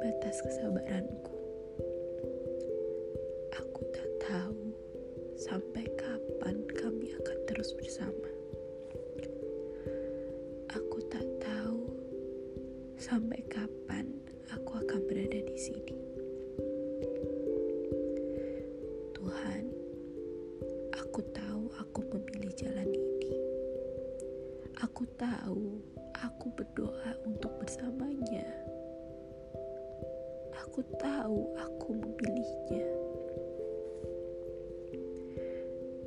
batas kesabaranku. Aku tak tahu sampai kapan kami akan terus bersama. Aku tak tahu sampai kapan aku akan berada di sini. Tuhan, aku tahu aku memilih jalan ini. Aku tahu aku berdoa untuk bersamanya. Aku tahu aku memilihnya.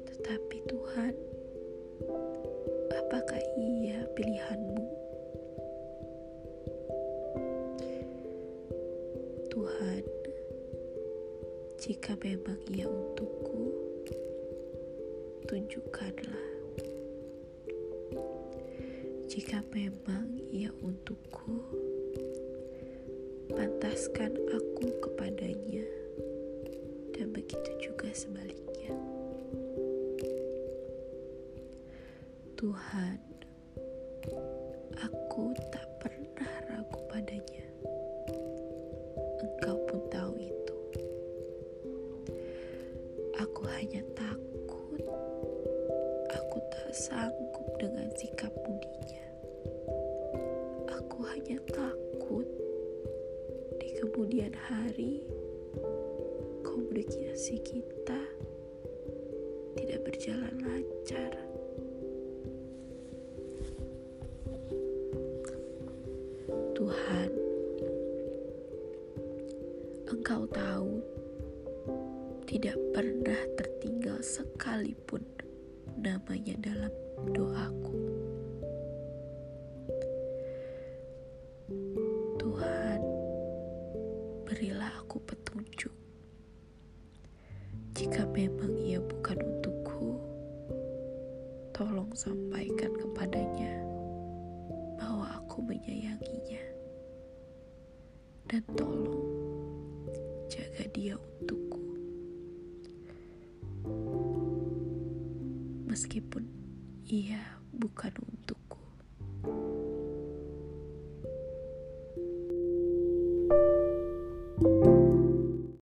Tetapi Tuhan, apakah ia pilihanmu? Tuhan, jika memang ia untukku, tunjukkanlah. Jika memang ia untukku, pantaskan aku kepadanya, dan begitu juga sebaliknya. Tuhan, aku tak pernah ragu padanya. Engkau pun tahu itu. Aku hanya takut. Aku tak sanggup dengan sikap mudinya. Aku hanya takut kemudian hari komunikasi kita tidak berjalan lancar. Tuhan, Engkau tahu tidak pernah tertinggal sekalipun namanya dalam doaku. Tuhan, berilah aku petunjuk. Jika memang ia bukan untukku, tolong sampaikan kepadanya bahwa aku menyayanginya. Dan tolong jaga dia untukku. Meskipun ia bukan untuk